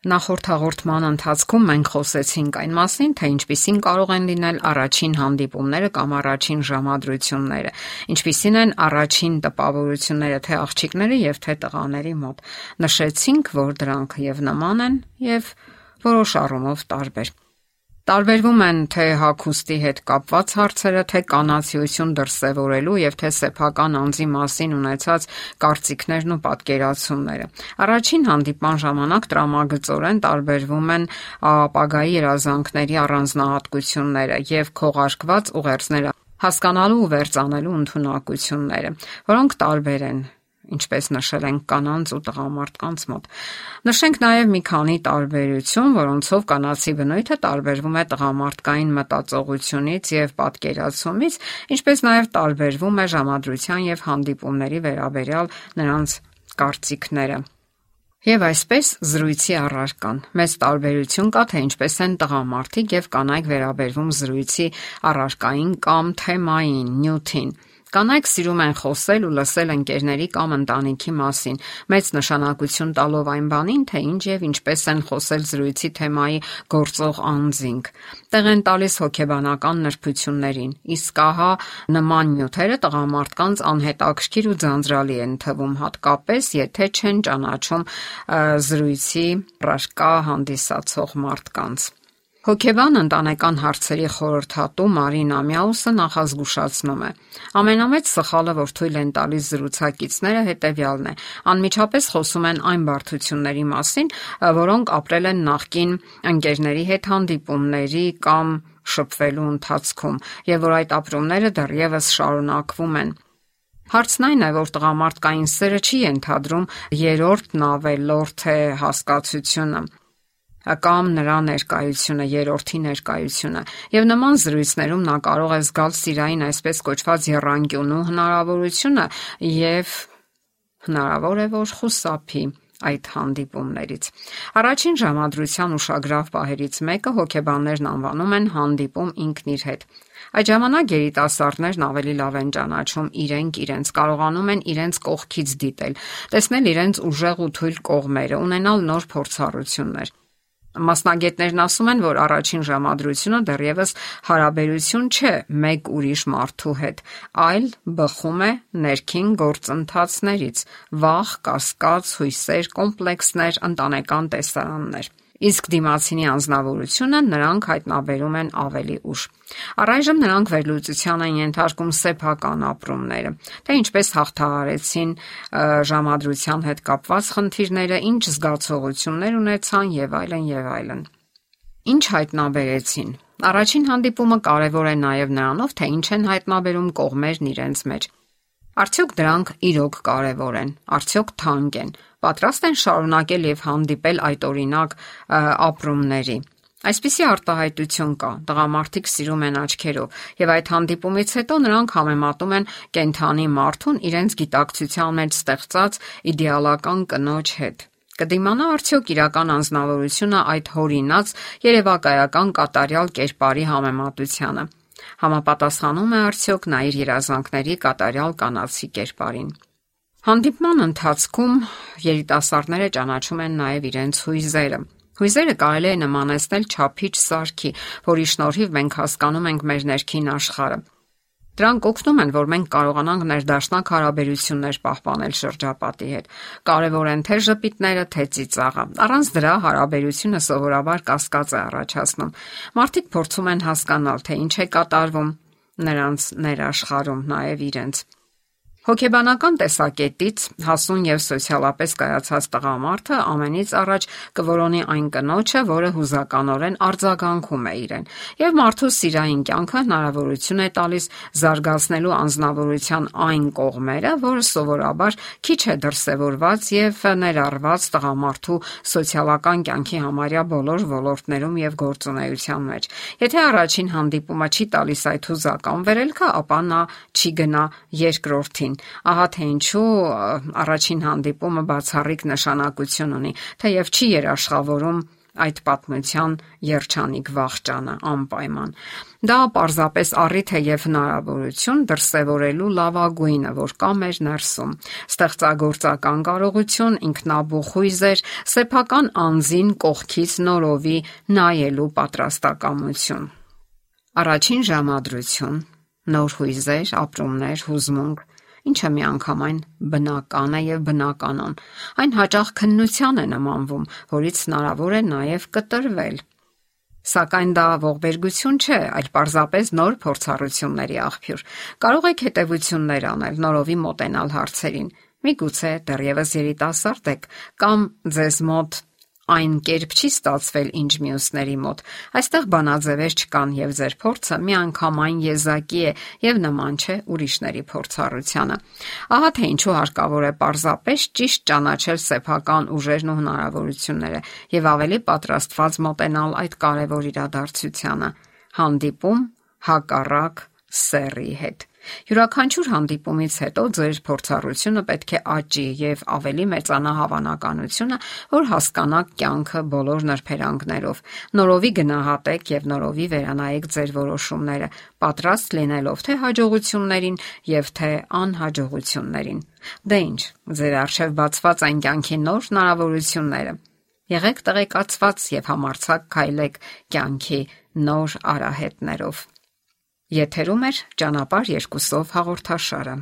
Նախորդ հաղորդման ընթացքում մենք խոսեցինք այն մասին, թե ինչպիսին կարող են լինել առաջին հանդիպումները կամ առաջին ժամադրությունները, ինչպիսին են առաջին տպավորությունները թե աղջիկների եւ թե տղաների մոտ։ Նշեցինք, որ դրանք եւ նման են եւ որոշ առումով տարբեր։ Տարբերվում են թե հակոստի հետ կապված հարցերը, թե կանացիություն դրսևորելու եւ թե սեփական անձի մասին ունեցած կարծիքներն ու պատկերացումները։ Առաջին հանդիպման ժամանակ տրամագծորեն տարբերվում են ապագայի երազանքների առանձնահատկությունները եւ քողարկված ուղերձները հասկանալու ու վերցանելու ընտունակությունները, որոնք տարբեր են ինչպես նշել ենք կանանց ու տղամարդկանց մոտ։ Նշենք նաև մի քանի տարբերություն, որոնցով կանացի բնույթը տարբերվում է տղամարդկային մտածողությունից եւ պատկերացումից, ինչպես նաև տարբերվում է ժամադրության եւ հանդիպումների վերաբերյալ նրանց կարծիքները։ Եվ այսպես զրույցի առարկան։ Մեծ տարբերություն կա թե ինչպես են տղամարդիկ եւ կանայք վերաբերվում զրույցի առարկային կամ թեմային, նյութին։ Կանայք սիրում են խոսել ու լսել ընկերների կամ ընտանիքի մասին, մեծ նշանակություն տալով այն բանին, թե ինչ եւ ինչպես են խոսել զրույցի թեմայի գործող անձինք։ Տեղ են տալիս հոգեբանական նրբություններին, իսկ ահա նման նյութերը տղամարդկանց անհետաքրքիր ու ձանձրալի են թվում, հատկապես եթե չեն ճանաչում զրույցի ռաշկա հանդիսացող մարդկանց։ Հոգեբան ընտանեկան հարցերի խորհրդատու Մարին Ամյաուսը նախազգուշացնում է. Ամենամեծ սխալը, որ թույլ են տալիս զրուցակիցները, հետևյալն է. անմիջապես խոսում են այն բարդությունների մասին, որոնք ապրել են նախկին ընկերների հետ հանդիպումների կամ շփվելու ընթացքում, եւ որ այդ ապրումները դեռևս շարունակվում են։ Հարցն այն է, որ տղամարդկային սերը չի ենթադրում երրորդ նավելորդ է հասկացությունը կամ նրա ներկայությունը, երրորդի ներկայությունը։ Եվ նման զրույցներում նա կարող է զգալ սիրային այսպես կոչված երանգյունու հնարավորությունը եւ հնարավոր է որ խուսափի այդ հանդիպումներից։ Առաջին ժամադրության ուշագրավ պահերից մեկը հոգեբաններն անվանում են հանդիպում ինքն իր հետ։ Այդ ժամանակ երիտասարդներն ավելի լավ են ճանաչում իրենք իրենց, կարողանում են իրենց կողքից դիտել, տեսնել իրենց ուժեղ ու թույլ կողմերը, ունենալ նոր փորձառություններ։ Մասնագետներն ասում են, որ առաջին ժամադրությունը դեռևս հարաբերություն չէ մեկ ուրիշ մարդու հետ, այլ բխում է ներքին գործընթացներից՝ վախ, կասկած, հույսեր, կոմպլեքսներ, ընտանեկան տեսարաններ իսկ դիմացինի անznավորությունը նրանք հայտնաբերում են ավելի ուշ։ Առայժմ նրանք վերլուծության են ենթարկում սեփական ապրումները, թե ինչպես հաղթահարեցին ժամադրության հետ կապված խնդիրները, ինչ զգացողություններ ունեցան եւ այլն եւ այլն։ Ինչ հայտնաբերեցին։ Առաջին հանդիպումը կարևոր է նաև նրանով, թե ինչ են հայտնաբերում կողմերն իրենց մեջ։ Արդյոք դրանք իրոք կարևոր են, արդյոք թանկ են, պատրաստ են շարունակել եւ հանդիպել այդ օրինակ ապրումների։ Այսպիսի արտահայտություն կա։ Տղամարդիկ սիրում են աչքերով, եւ այդ հանդիպումից հետո նրանք համեմատում են կենթանի մարդուն իրենց գիտակցության մեջ ստեղծած իդեալական կնոջ հետ։ Կդիմանա արդյոք իրական անznավորությունը այդ հորինած երևակայական կատարյալ կերպարի համեմատությանը համապատասխանում է արդյոք նա իր երազանքների կատարյալ կանացի կերպարին։ Հանդիպման ընթացքում երիտասարդները ճանաչում են նաև իրենց հույզերը։ Հույզերը կարելի է նմանեցնել ճափիչ սարքի, որի շնորհիվ մենք հասկանում ենք մեր ներքին աշխարհը։ Դրանք օգնում են, որ մենք կարողանանք ներդաշնակ հարաբերություններ պահպանել շրջապատի հետ։ Կարևոր են թե ժպիտները, թե ծիծաղը։ Առանց դրա հարաբերությունը սովորաբար կասկած է առաջացնում։ Մարդիկ փորձում են հասկանալ, թե ինչ է կատարվում նրանց ներաշխարում, նաև իրենց։ Հոգեբանական տեսակետից հասուն եւ սոցիալապես կայացած տղամարդը ամենից առաջ կորոնի այն կնոջը, որը հուզականորեն արձագանքում է իրեն, եւ մարդու սիրային կյանքը հնարավորություն է տալիս զարգացնելու անznավորության այն կողմերը, որը սովորաբար քիչ է դրսևորված եւ ներառված տղամարդու սոցիալական կյանքի համարյա բոլոր ոլորտներում եւ գործունեության մեջ։ Եթե առաջին հանդիպումը չի տալիս այդ հուզական վերելքը, ապա նա չի գնա երկրորդին Ահա թե ինչու առաջին հանդիպումը բացառիկ նշանակություն ունի, թեև չի երաշխավորում այդ պատմության երջանիկ վաղճանը անպայման։ Դա պարզապես առիթ է եւ հնարավորություն դրսեւորելու լավագույնը, որ կա մեր ներսում։ Ստեղծագործական կարողություն, ինքնաբուխույզ էր, սեփական անձին կողքից նորովի նայելու պատրաստակամություն։ Առաջին ժամադրություն, նոր հույզեր, ապրումներ, հուզմունք, ինչը միանգամայն բնական է եւ բնականon։ Այն հաճախ քննության է նմանվում, որից հնարավոր է նաեւ կտրվել։ Սակայն դա ողբերգություն չէ, այլ պարզապես նոր փորձառությունների աղբյուր։ Կարող եք հետևություններ անել, նորովի մոտենալ հարցերին։ Միգուցե դեռևս երիտասարդ եք կամ ձեզ մոտ այն կերպ չի ստացվել, ինչ մյուսների մոտ։ Այստեղ բանաձևեր չկան եւ ձեր փորձը միանգամայն եզակի է եւ նման չէ ուրիշների փորձառությանը։ Ահա թե ինչու հարկավոր է պարզապես ճիշտ ճանաչել սեփական ուժերն ու հնարավորությունները եւ ավելի պատրաստված մոտենալ այդ կարևոր իրադարձությանը։ Հանդիպում հակառակ սեռի հետ։ Յուրաքանչյուր հանդիպումից հետո ձեր փորձառությունը պետք է աճի եւ ավելի մեծանա հավանականությունը, որ հասկանաք կյանքը բոլոր նրբերանգներով։ Նորովի գնահատեք եւ նորովի վերանայեք ձեր որոշումները, պատրաստ լինելով թե հաջողություններին եւ թե անհաջողություններին։ Դե ի՞նչ, ձեր արժեվ բացված այն կյանքի նոր հնարավորությունները։ Եղեք տեղեկացված եւ համարցակ քայլեք կյանքի նոր արահետներով։ Եթերում է ճանապարհ երկուսով հաղորդաշարը։